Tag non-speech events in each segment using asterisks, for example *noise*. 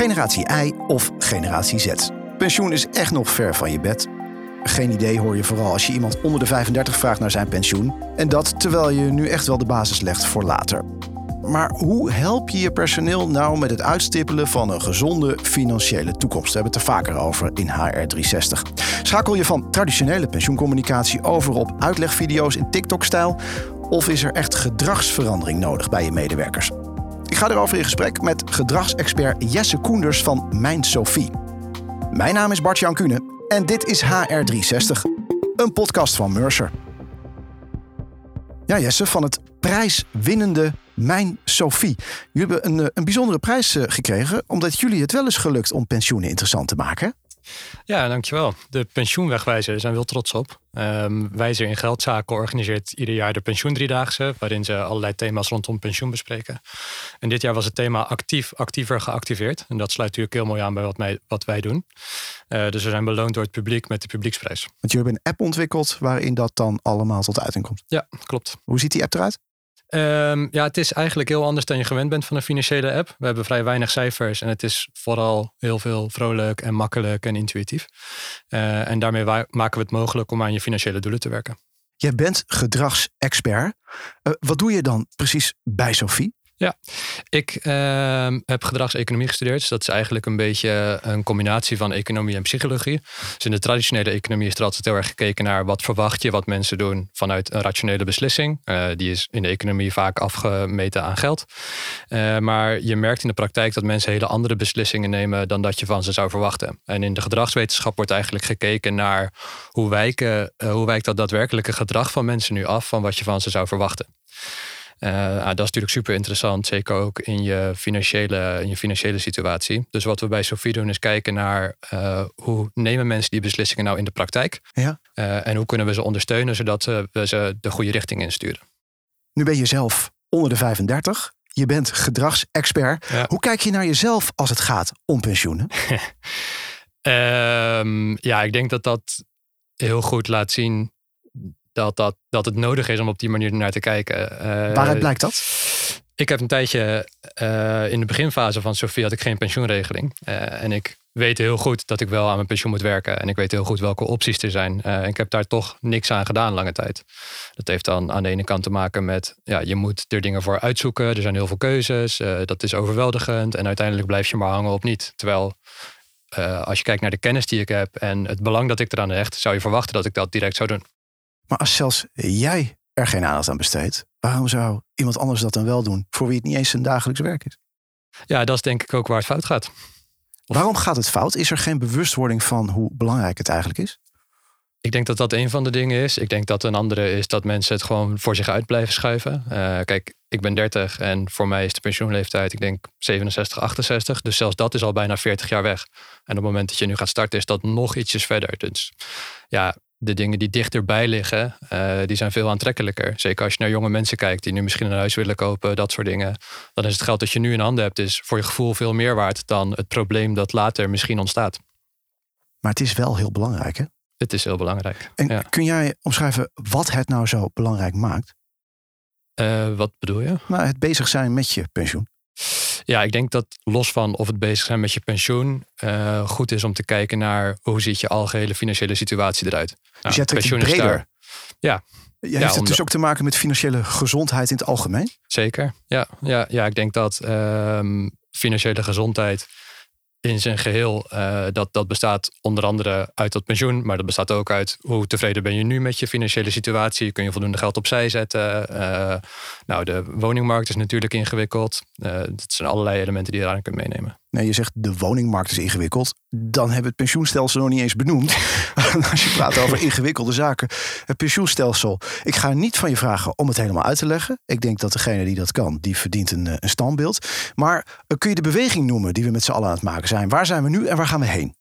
Generatie Y of generatie Z. Pensioen is echt nog ver van je bed. Geen idee hoor je vooral als je iemand onder de 35 vraagt naar zijn pensioen. En dat terwijl je nu echt wel de basis legt voor later. Maar hoe help je je personeel nou met het uitstippelen van een gezonde financiële toekomst? We hebben het er vaker over in HR360. Schakel je van traditionele pensioencommunicatie over op uitlegvideo's in TikTok-stijl? Of is er echt gedragsverandering nodig bij je medewerkers? Ga erover in gesprek met gedragsexpert Jesse Koenders van Mijn Sophie. Mijn naam is Bart-Jan Kuhne en dit is HR360, een podcast van Mercer. Ja, Jesse, van het prijswinnende Mijn Sophie. Jullie hebben een, eh, een bijzondere prijs eh, gekregen, omdat jullie het wel is gelukt om pensioenen interessant te maken. Ja, dankjewel. De pensioenwegwijzer zijn we heel trots op. Um, Wijzer in Geldzaken organiseert ieder jaar de pensioendriedaagse, waarin ze allerlei thema's rondom pensioen bespreken. En dit jaar was het thema actief, actiever geactiveerd. En dat sluit natuurlijk heel mooi aan bij wat, wij, wat wij doen. Uh, dus we zijn beloond door het publiek met de publieksprijs. Want jullie hebben een app ontwikkeld waarin dat dan allemaal tot uiting komt. Ja, klopt. Hoe ziet die app eruit? Um, ja, het is eigenlijk heel anders dan je gewend bent van een financiële app. We hebben vrij weinig cijfers en het is vooral heel veel vrolijk en makkelijk en intuïtief. Uh, en daarmee maken we het mogelijk om aan je financiële doelen te werken. Jij bent gedragsexpert. Uh, wat doe je dan precies bij Sophie? Ja, ik uh, heb gedragseconomie gestudeerd. Dus dat is eigenlijk een beetje een combinatie van economie en psychologie. Dus in de traditionele economie is er altijd heel erg gekeken naar wat verwacht je wat mensen doen vanuit een rationele beslissing. Uh, die is in de economie vaak afgemeten aan geld. Uh, maar je merkt in de praktijk dat mensen hele andere beslissingen nemen dan dat je van ze zou verwachten. En in de gedragswetenschap wordt eigenlijk gekeken naar hoe, wijken, hoe wijkt dat daadwerkelijke gedrag van mensen nu af van wat je van ze zou verwachten. Uh, dat is natuurlijk super interessant, zeker ook in je, financiële, in je financiële situatie. Dus wat we bij Sofie doen is kijken naar uh, hoe nemen mensen die beslissingen nou in de praktijk? Ja. Uh, en hoe kunnen we ze ondersteunen zodat we ze de goede richting insturen. Nu ben je zelf onder de 35. Je bent gedragsexpert. Ja. Hoe kijk je naar jezelf als het gaat om pensioenen? *laughs* um, ja, ik denk dat dat heel goed laat zien dat, dat, dat het nodig is om op die manier naar te kijken. Uh, Waaruit blijkt dat? Ik heb een tijdje uh, in de beginfase van Sofie had ik geen pensioenregeling. Uh, en ik weet heel goed dat ik wel aan mijn pensioen moet werken. En ik weet heel goed welke opties er zijn. en ik heb daar toch niks aan gedaan lange tijd. Dat heeft dan aan de ene kant te maken met, ja, je moet er dingen voor uitzoeken. Er zijn heel veel keuzes. dat is overweldigend. En uiteindelijk blijf je maar hangen op niet. Terwijl als je kijkt naar de kennis die ik heb en het belang dat ik eraan hecht, zou je verwachten dat ik dat direct zou doen. Maar als zelfs jij er geen aandacht aan besteedt, waarom zou iemand anders dat dan wel doen voor wie het niet eens zijn dagelijks werk is? Ja, dat is denk ik ook waar het fout gaat. Of... Waarom gaat het fout? Is er geen bewustwording van hoe belangrijk het eigenlijk is? Ik denk dat dat een van de dingen is. Ik denk dat een andere is dat mensen het gewoon voor zich uit blijven schuiven. Uh, kijk, ik ben 30 en voor mij is de pensioenleeftijd, ik denk 67, 68. Dus zelfs dat is al bijna 40 jaar weg. En op het moment dat je nu gaat starten, is dat nog ietsjes verder. Dus ja, de dingen die dichterbij liggen, uh, die zijn veel aantrekkelijker. Zeker als je naar jonge mensen kijkt die nu misschien een huis willen kopen, dat soort dingen. Dan is het geld dat je nu in handen hebt, is voor je gevoel veel meer waard dan het probleem dat later misschien ontstaat. Maar het is wel heel belangrijk, hè? Het is heel belangrijk. En ja. kun jij omschrijven wat het nou zo belangrijk maakt? Uh, wat bedoel je? Nou, het bezig zijn met je pensioen. Ja, ik denk dat los van of het bezig zijn met je pensioen, uh, goed is om te kijken naar hoe ziet je algehele financiële situatie eruit. Dus nou, jij trekt het breder. Ja. Je heeft ja, het dus ook te maken met financiële gezondheid in het algemeen? Zeker, ja. Ja, ja ik denk dat um, financiële gezondheid in zijn geheel, uh, dat, dat bestaat onder andere uit dat pensioen, maar dat bestaat ook uit hoe tevreden ben je nu met je financiële situatie. Kun je voldoende geld opzij zetten? Uh, nou, de woningmarkt is natuurlijk ingewikkeld. Uh, dat zijn allerlei elementen die je eraan kunt meenemen. Nee, je zegt de woningmarkt is ingewikkeld. Dan hebben we het pensioenstelsel nog niet eens benoemd. *laughs* Als je praat over ingewikkelde zaken. Het pensioenstelsel. Ik ga niet van je vragen om het helemaal uit te leggen. Ik denk dat degene die dat kan, die verdient een, een standbeeld. Maar kun je de beweging noemen die we met z'n allen aan het maken zijn? Waar zijn we nu en waar gaan we heen?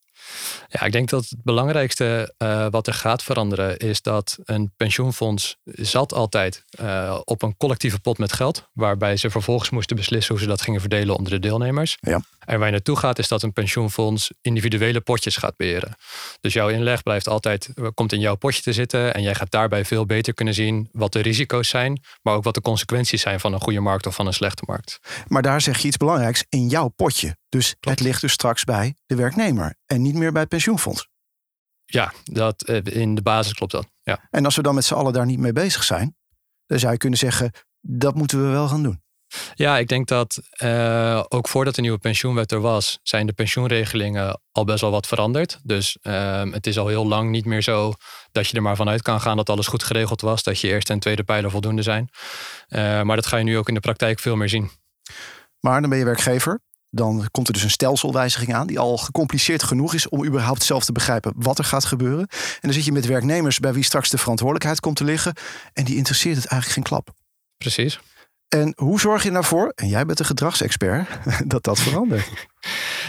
Ja, ik denk dat het belangrijkste uh, wat er gaat veranderen is dat een pensioenfonds zat altijd uh, op een collectieve pot met geld, waarbij ze vervolgens moesten beslissen hoe ze dat gingen verdelen onder de deelnemers. Ja. En waar je naartoe gaat, is dat een pensioenfonds individuele potjes gaat beheren. Dus jouw inleg blijft altijd, komt in jouw potje te zitten. En jij gaat daarbij veel beter kunnen zien wat de risico's zijn, maar ook wat de consequenties zijn van een goede markt of van een slechte markt. Maar daar zeg je iets belangrijks in jouw potje. Dus het ligt dus straks bij de werknemer en niet meer bij het pensioenfonds. Ja, dat, eh, in de basis klopt dat. Ja. En als we dan met z'n allen daar niet mee bezig zijn, dan zou je kunnen zeggen, dat moeten we wel gaan doen. Ja, ik denk dat uh, ook voordat de nieuwe pensioenwet er was, zijn de pensioenregelingen al best wel wat veranderd. Dus uh, het is al heel lang niet meer zo dat je er maar vanuit kan gaan dat alles goed geregeld was, dat je eerste en tweede pijler voldoende zijn. Uh, maar dat ga je nu ook in de praktijk veel meer zien. Maar dan ben je werkgever. Dan komt er dus een stelselwijziging aan, die al gecompliceerd genoeg is om überhaupt zelf te begrijpen wat er gaat gebeuren. En dan zit je met werknemers bij wie straks de verantwoordelijkheid komt te liggen. En die interesseert het eigenlijk geen klap. Precies. En hoe zorg je nou en jij bent een gedragsexpert, *laughs* dat dat verandert? *laughs*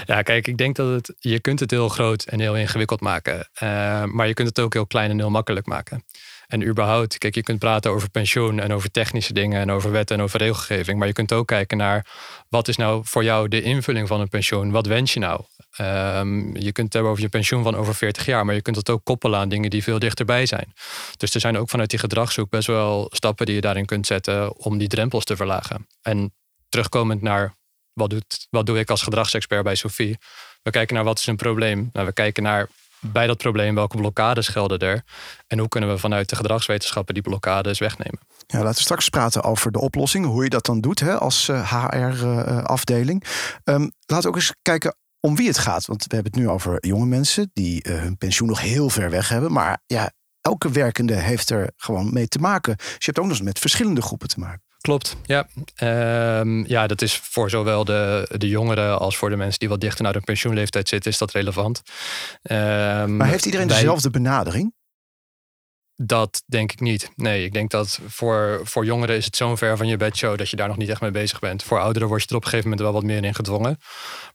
Ja, kijk, ik denk dat het, je kunt het heel groot en heel ingewikkeld maken. Uh, maar je kunt het ook heel klein en heel makkelijk maken. En überhaupt, kijk, je kunt praten over pensioen en over technische dingen en over wet en over regelgeving. Maar je kunt ook kijken naar wat is nou voor jou de invulling van een pensioen? Wat wens je nou? Um, je kunt het hebben over je pensioen van over 40 jaar, maar je kunt het ook koppelen aan dingen die veel dichterbij zijn. Dus er zijn ook vanuit die gedragszoek best wel stappen die je daarin kunt zetten om die drempels te verlagen. En terugkomend naar wat, doet, wat doe ik als gedragsexpert bij Sophie? We kijken naar wat is een probleem. Nou, we kijken naar bij dat probleem welke blokkades gelden er. En hoe kunnen we vanuit de gedragswetenschappen die blokkades wegnemen. Ja, laten we straks praten over de oplossing, hoe je dat dan doet hè, als HR-afdeling. Eh, uh, um, laten we ook eens kijken om wie het gaat. Want we hebben het nu over jonge mensen die uh, hun pensioen nog heel ver weg hebben. Maar ja, elke werkende heeft er gewoon mee te maken. Dus je hebt ook nog eens met verschillende groepen te maken. Klopt, ja. Um, ja, dat is voor zowel de, de jongeren als voor de mensen die wat dichter naar de pensioenleeftijd zitten, is dat relevant. Um, maar heeft iedereen dezelfde benadering? Dat denk ik niet. Nee, ik denk dat voor, voor jongeren is het zo'n ver van je bedshow dat je daar nog niet echt mee bezig bent. Voor ouderen word je er op een gegeven moment wel wat meer in gedwongen.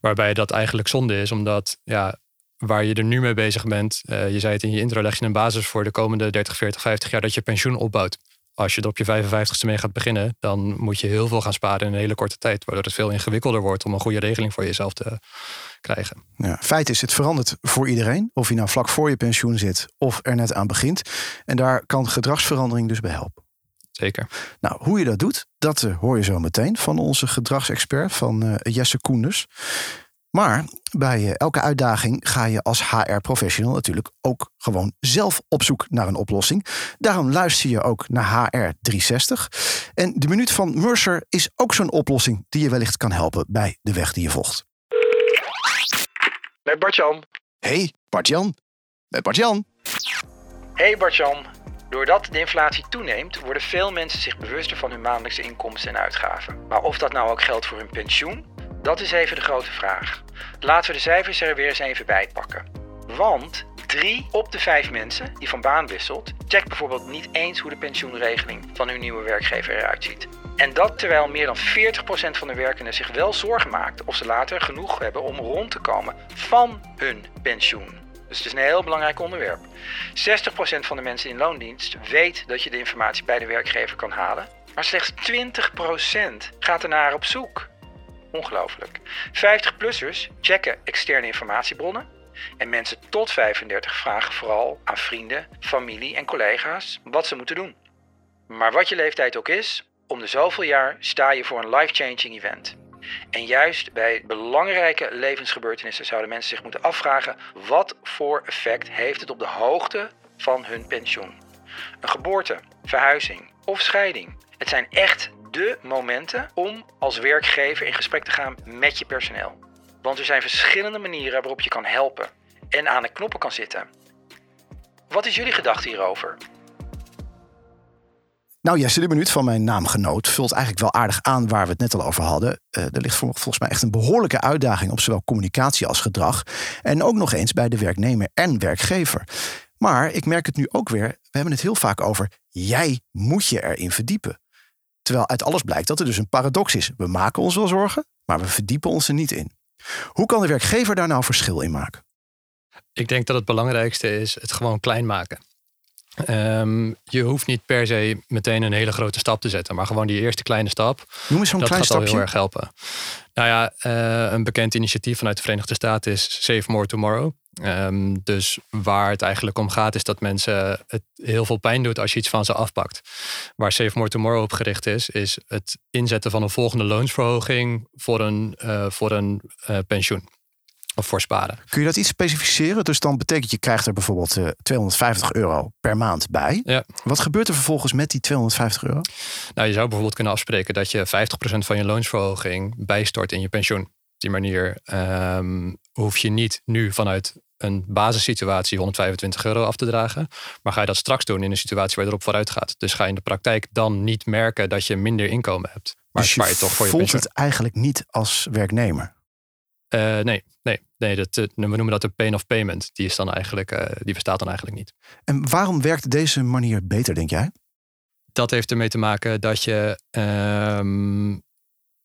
Waarbij dat eigenlijk zonde is, omdat ja, waar je er nu mee bezig bent, uh, je zei het in je intro, leg je een basis voor de komende 30, 40, 50 jaar dat je pensioen opbouwt als je er op je 55ste mee gaat beginnen, dan moet je heel veel gaan sparen in een hele korte tijd. Waardoor het veel ingewikkelder wordt om een goede regeling voor jezelf te krijgen. Ja, feit is, het verandert voor iedereen. Of je nou vlak voor je pensioen zit of er net aan begint. En daar kan gedragsverandering dus bij helpen. Zeker. Nou, hoe je dat doet, dat uh, hoor je zo meteen van onze gedragsexpert, van uh, Jesse Koenders. Maar bij eh, elke uitdaging ga je als HR-professional natuurlijk ook gewoon zelf op zoek naar een oplossing. Daarom luister je ook naar HR 360. En de minuut van Mercer is ook zo'n oplossing die je wellicht kan helpen bij de weg die je volgt. Met Bartjan. Hey, Bartjan. Met Bartjan. Hey Bartjan. Doordat de inflatie toeneemt, worden veel mensen zich bewuster van hun maandelijkse inkomsten en uitgaven. Maar of dat nou ook geldt voor hun pensioen, dat is even de grote vraag. Laten we de cijfers er weer eens even bij pakken. Want drie op de vijf mensen die van baan wisselt, checkt bijvoorbeeld niet eens hoe de pensioenregeling van hun nieuwe werkgever eruit ziet. En dat terwijl meer dan 40% van de werkenden zich wel zorgen maakt of ze later genoeg hebben om rond te komen van hun pensioen. Dus het is een heel belangrijk onderwerp. 60% van de mensen in loondienst weet dat je de informatie bij de werkgever kan halen. Maar slechts 20% gaat ernaar op zoek. Ongelooflijk. 50-plussers checken externe informatiebronnen. En mensen tot 35 vragen vooral aan vrienden, familie en collega's wat ze moeten doen. Maar wat je leeftijd ook is, om de zoveel jaar sta je voor een life-changing event. En juist bij belangrijke levensgebeurtenissen zouden mensen zich moeten afvragen: wat voor effect heeft het op de hoogte van hun pensioen? Een geboorte, verhuizing of scheiding. Het zijn echt de momenten om als werkgever in gesprek te gaan met je personeel. Want er zijn verschillende manieren waarop je kan helpen en aan de knoppen kan zitten. Wat is jullie gedachte hierover? Nou, Jesse, de minuut van mijn naamgenoot vult eigenlijk wel aardig aan waar we het net al over hadden. Uh, er ligt volgens mij echt een behoorlijke uitdaging op zowel communicatie als gedrag. En ook nog eens bij de werknemer en werkgever. Maar ik merk het nu ook weer, we hebben het heel vaak over jij moet je erin verdiepen. Terwijl uit alles blijkt dat er dus een paradox is. We maken ons wel zorgen, maar we verdiepen ons er niet in. Hoe kan de werkgever daar nou verschil in maken? Ik denk dat het belangrijkste is het gewoon klein maken. Ehm, je hoeft niet per se meteen een hele grote stap te zetten, maar gewoon die eerste kleine stap. Noem eens zo'n dat klein gaat al stapje. heel erg helpen. Nou ja, eh, een bekend initiatief vanuit de Verenigde Staten is Save More Tomorrow. Ehm, dus waar het eigenlijk om gaat, is dat mensen het heel veel pijn doet als je iets van ze afpakt. Waar Save More Tomorrow op gericht is, is het inzetten van een volgende loonsverhoging voor een, eh, voor een eh, pensioen. Of voor sparen. Kun je dat iets specificeren? Dus dan betekent je krijgt er bijvoorbeeld eh, 250 euro per maand bij. Ja. Wat gebeurt er vervolgens met die 250 euro? Nou, je zou bijvoorbeeld kunnen afspreken dat je 50% van je loonsverhoging bijstort in je pensioen. Op die manier ehm, hoef je niet nu vanuit een basissituatie 125 euro af te dragen. Maar ga je dat straks doen in een situatie waar je erop vooruit gaat. Dus ga je in de praktijk dan niet merken dat je minder inkomen hebt. Maar dus spaar je toch voor je voelt pensioen. het eigenlijk niet als werknemer. Eh, nee, nee, nee dat, eh, we noemen dat een pain of payment. Die, is dan eigenlijk, eh, die bestaat dan eigenlijk niet. En waarom werkt deze manier beter, denk jij? dat heeft ermee te maken dat je, ehm,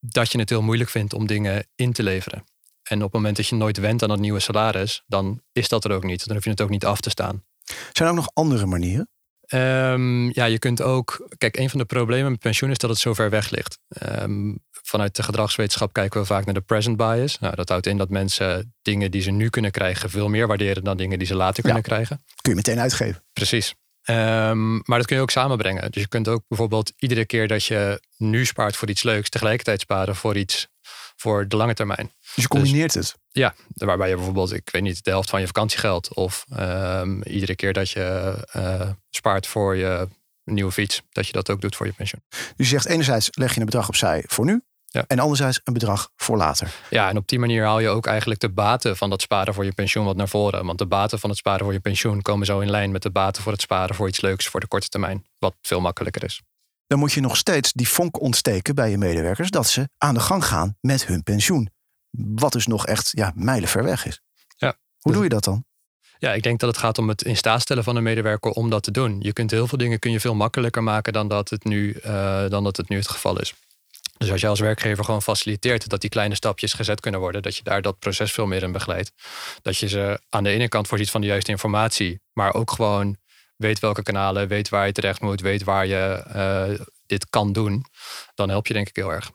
dat je het heel moeilijk vindt om dingen in te leveren. En op het moment dat je nooit went aan dat nieuwe salaris, dan is dat er ook niet. Dan hoef je het ook niet af te staan. Zijn er ook nog andere manieren? Ehm, ja, je kunt ook. Kijk, een van de problemen met pensioen is dat het zo ver weg ligt. Ehm, vanuit de gedragswetenschap kijken we vaak naar de present bias. Nou, dat houdt in dat mensen dingen die ze nu kunnen krijgen veel meer waarderen dan dingen die ze later kunnen krijgen. Kun je meteen uitgeven. Precies. Ehm, maar dat kun je ook samenbrengen. Dus je kunt ook bijvoorbeeld iedere keer dat je nu spaart voor iets leuks, tegelijkertijd sparen voor iets voor de lange termijn. Dus je combineert het. Ja, waarbij je bijvoorbeeld, ik weet niet, de helft van je vakantiegeld of ehm, iedere keer dat je eh, spaart voor je nieuwe fiets, dat je dat ook doet voor je pensioen. Dus je zegt enerzijds leg je een bedrag opzij voor nu. Ja. En anderzijds een bedrag voor later. Ja, en op die manier haal je ook eigenlijk de baten van dat sparen voor je pensioen wat naar voren. Want de baten van het sparen voor je pensioen komen zo in lijn met de baten voor het sparen voor iets leuks voor de korte termijn. Wat veel makkelijker is. Dan moet je nog steeds die vonk ontsteken bij je medewerkers dat ze aan de gang gaan met hun pensioen. Wat dus nog echt ja, mijlenver weg is. Ja. Hoe doe je dat dan? Ja, ik denk dat het gaat om het in staat stellen van een medewerker om dat te doen. Je kunt heel veel dingen kun je veel makkelijker maken dan dat het nu, eh, dan dat het, nu het geval is. Dus als je als werkgever gewoon faciliteert dat die kleine stapjes gezet kunnen worden, dat je daar dat proces veel meer in begeleidt. Dat je ze aan de ene kant voorziet van de juiste informatie, maar ook gewoon weet welke kanalen, weet waar je terecht moet, weet waar je eh, dit kan doen, dan help je denk ik heel erg.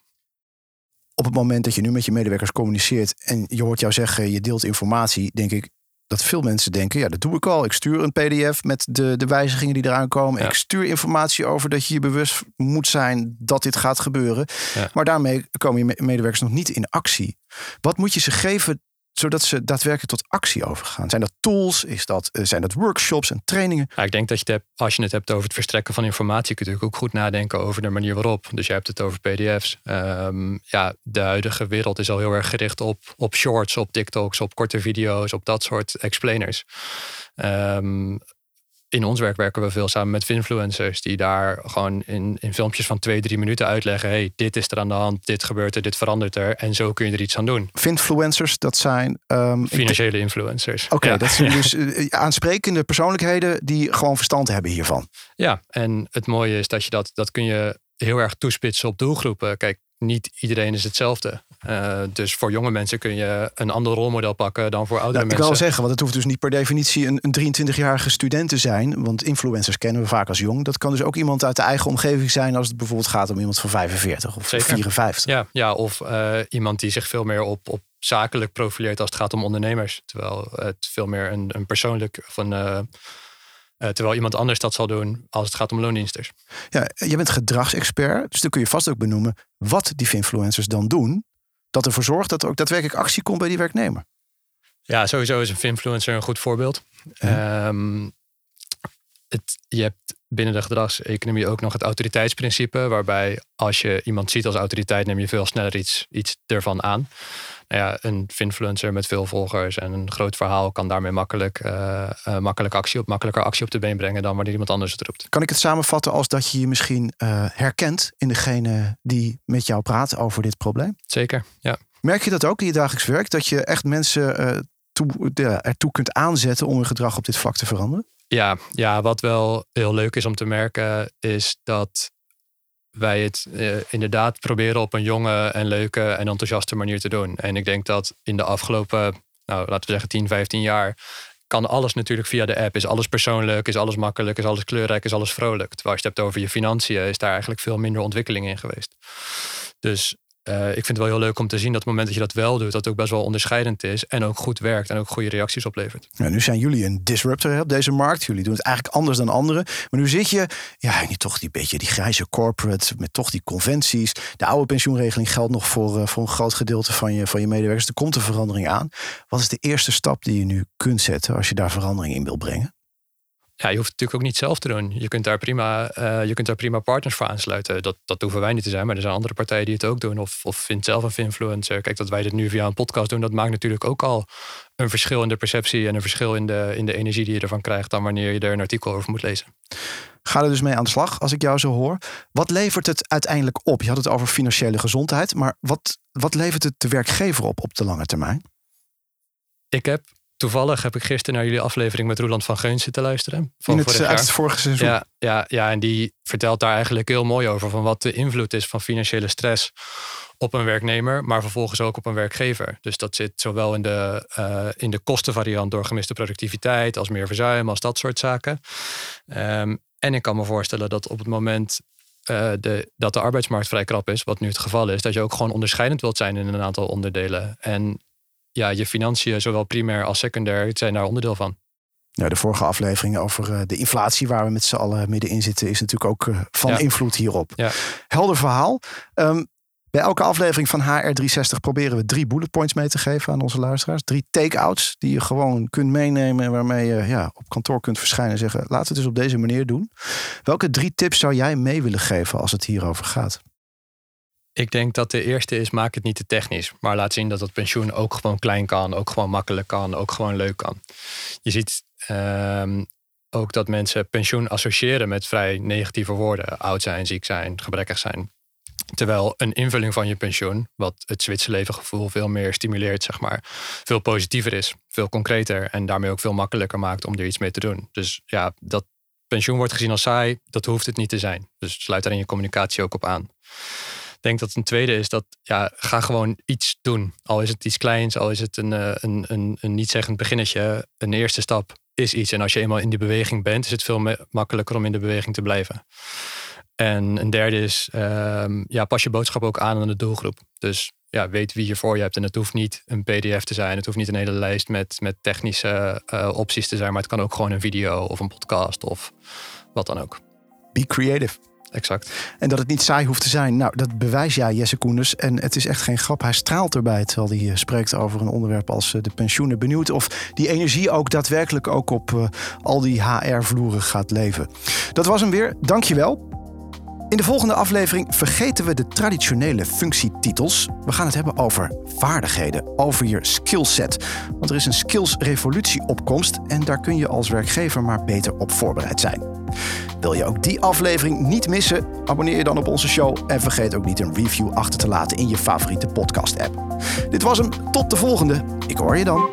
Op het moment dat je nu met je medewerkers communiceert en je hoort jou zeggen je deelt informatie, denk ik dat veel mensen denken, ja dat doe ik al. Ik stuur een pdf met de, de wijzigingen die eraan komen. Ja. Ik stuur informatie over dat je je bewust moet zijn dat dit gaat gebeuren. Ja. Maar daarmee komen je me- medewerkers nog niet in actie. Wat moet je ze geven zodat ze daadwerkelijk tot actie overgaan? Zijn dat tools? Is dat, eh, zijn dat workshops en trainingen? Ja, ik denk dat je het hebt, als je het hebt over het verstrekken van informatie, kun je natuurlijk ook goed nadenken over de manier waarop. Dus je hebt het over PDF's. Ehm, ja, de huidige wereld is al heel erg gericht op, op shorts, op TikToks, op korte video's, op dat soort explainers. Ehm, in ons werk werken we veel samen met influencers die daar gewoon in, in filmpjes van twee, drie minuten uitleggen: hey, dit is er aan de hand, dit gebeurt er, dit verandert er. En zo kun je er iets aan doen. Finfluencers, dat zijn. ehm, Financiële influencers. Oké, Ja. dat zijn *laughs* dus eh, aansprekende persoonlijkheden die gewoon verstand hebben hiervan. Ja, en het mooie is dat je dat, dat kun je heel erg toespitsen op doelgroepen. Kijk, niet iedereen is hetzelfde. Eh, dus voor jonge mensen kun je een ander rolmodel pakken dan voor oudere Nou, ik wil mensen. wel zeggen, want het hoeft dus niet per definitie een, een 23-jarige student te zijn. Want influencers kennen we vaak als jong. Dat kan dus ook iemand uit de eigen omgeving zijn als het bijvoorbeeld gaat om iemand van 45 of Zeker. 54. Ja, ja of eh, iemand die zich veel meer op, op zakelijk profileert als het gaat om ondernemers. Terwijl het veel meer een, een persoonlijk of eh, eh, terwijl iemand anders dat zal doen als het gaat om loondiensters. Ja, je bent gedragsexpert, dus dan kun je vast ook benoemen wat die influencers dan doen. Dat ervoor zorgt dat er ook daadwerkelijk actie komt bij die werknemer. Ja, sowieso is een influencer een goed voorbeeld. Ehm, het, je hebt binnen de gedragseconomie ook nog het autoriteitsprincipe, waarbij als je iemand ziet als autoriteit, neem je veel sneller iets, iets ervan aan. Nou ja, een influencer met veel volgers en een groot verhaal kan daarmee makkelijk, eh, eh, makkelijk actie op, makkelijker actie op de been brengen dan wanneer iemand anders het roept. Kan ik het samenvatten als dat je je misschien eh, herkent in degene die met jou praat over dit probleem? Zeker, ja. Merk je dat ook in je dagelijks werk? Dat je echt mensen toe, ja, ertoe kunt aanzetten om hun gedrag op dit vlak te veranderen? Ja, ja, wat wel heel leuk is om te merken, is dat wij het eh, inderdaad proberen op een jonge en leuke en enthousiaste manier te doen. En ik denk dat in de afgelopen, nou, laten we zeggen 10, 15 jaar, kan alles natuurlijk via de app. Is alles persoonlijk, is alles makkelijk, is alles kleurrijk, is alles vrolijk. Terwijl je het hebt over je financiën, is daar eigenlijk veel minder ontwikkeling in geweest. Dus uh, ik vind het wel heel leuk om te zien dat het moment dat je dat wel doet, dat ook best wel onderscheidend is en ook goed werkt en ook goede reacties oplevert. Nu zijn jullie een disruptor op deze markt. Jullie doen het eigenlijk anders dan anderen. Maar nu zit je, ja, niet toch die beetje die grijze corporate met toch die conventies. De oude pensioenregeling geldt nog voor, uh, voor een groot gedeelte van je, van je medewerkers. Er komt een verandering aan. Wat is de eerste stap die je nu kunt zetten als je daar verandering in wil brengen? Ja, je hoeft het natuurlijk ook niet zelf te doen. Je kunt daar prima, uh, je kunt daar prima partners voor aansluiten. Dat, dat hoeven wij niet te zijn, maar er zijn andere partijen die het ook doen. Of, of vind zelf een influencer. Kijk, dat wij dit nu via een podcast doen, dat maakt natuurlijk ook al een verschil in de perceptie en een verschil in de, in de energie die je ervan krijgt dan wanneer je er een artikel over moet lezen. Ga er dus mee aan de slag, als ik jou zo hoor. Wat levert het uiteindelijk op? Je had het over financiële gezondheid, maar wat, wat levert het de werkgever op op de lange termijn? Ik heb Toevallig heb ik gisteren naar jullie aflevering met Roland van Geun zitten luisteren. Van het, uit het vorige seizoen. Ja, ja, ja, en die vertelt daar eigenlijk heel mooi over. Van wat de invloed is van financiële stress op een werknemer. Maar vervolgens ook op een werkgever. Dus dat zit zowel in de, uh, in de kostenvariant door gemiste productiviteit. Als meer verzuim, als dat soort zaken. Um, en ik kan me voorstellen dat op het moment uh, de, dat de arbeidsmarkt vrij krap is, wat nu het geval is, dat je ook gewoon onderscheidend wilt zijn in een aantal onderdelen. En ja, je financiën, zowel primair als secundair, zijn daar onderdeel van. Ja, de vorige aflevering over eh, de inflatie, waar we met z'n allen middenin zitten, is natuurlijk ook eh, van invloed hierop. Ja. Helder verhaal. Ehm, bij elke aflevering van HR360 proberen we drie bullet points mee te geven aan onze luisteraars. Drie take-outs die je gewoon kunt meenemen en waarmee je ja, op kantoor kunt verschijnen en zeggen: laten we het dus op deze manier doen. Welke drie tips zou jij mee willen geven als het hierover gaat? Ik denk dat de eerste is, maak het niet te technisch. Maar laat zien dat het pensioen ook gewoon klein kan, ook gewoon makkelijk kan, ook gewoon leuk kan. Je ziet ehm, ook dat mensen pensioen associëren met vrij negatieve woorden. Oud zijn, ziek zijn, gebrekkig zijn. Terwijl een invulling van je pensioen, wat het Zwitserleven veel meer stimuleert, zeg maar, veel positiever is, veel concreter en daarmee ook veel makkelijker maakt om er iets mee te doen. Dus ja, dat pensioen wordt gezien als saai, dat hoeft het niet te zijn. Dus sluit daar in je communicatie ook op aan denk dat een tweede is dat ja, ga gewoon iets doen. Al is het iets kleins, al is het een, eh, een, een, een niet-zeggend beginnetje. Een eerste stap is iets. En als je eenmaal in die beweging bent, is het veel makkelijker om in de beweging te blijven. En een derde is, uh, ja, pas je boodschap ook aan aan de doelgroep. Dus ja, weet wie je voor je hebt. En het hoeft niet een PDF te zijn. Het hoeft niet een hele lijst met, met technische uh, opties te zijn. Maar het kan ook gewoon een video of een podcast of wat dan ook. Be creative exact. En dat het niet saai hoeft te zijn. Nou, dat bewijs jij, Jesse Koenders. En het is echt geen grap. Hij straalt erbij terwijl hij eh, spreekt over een onderwerp als eh, de pensioenen. Benieuwd of die energie ook daadwerkelijk ook op uh, al die HR-vloeren gaat leven. Dat was hem weer. Dankjewel. In de volgende aflevering vergeten we de traditionele functietitels. We gaan het hebben over vaardigheden, over je skillset. Want er is een skills-revolutie opkomst en daar kun je als werkgever maar beter op voorbereid zijn. Wil je ook die aflevering niet missen? Abonneer je dan op onze show en vergeet ook niet een review achter te laten in je favoriete podcast-app. Dit was hem, tot de volgende. Ik hoor je dan.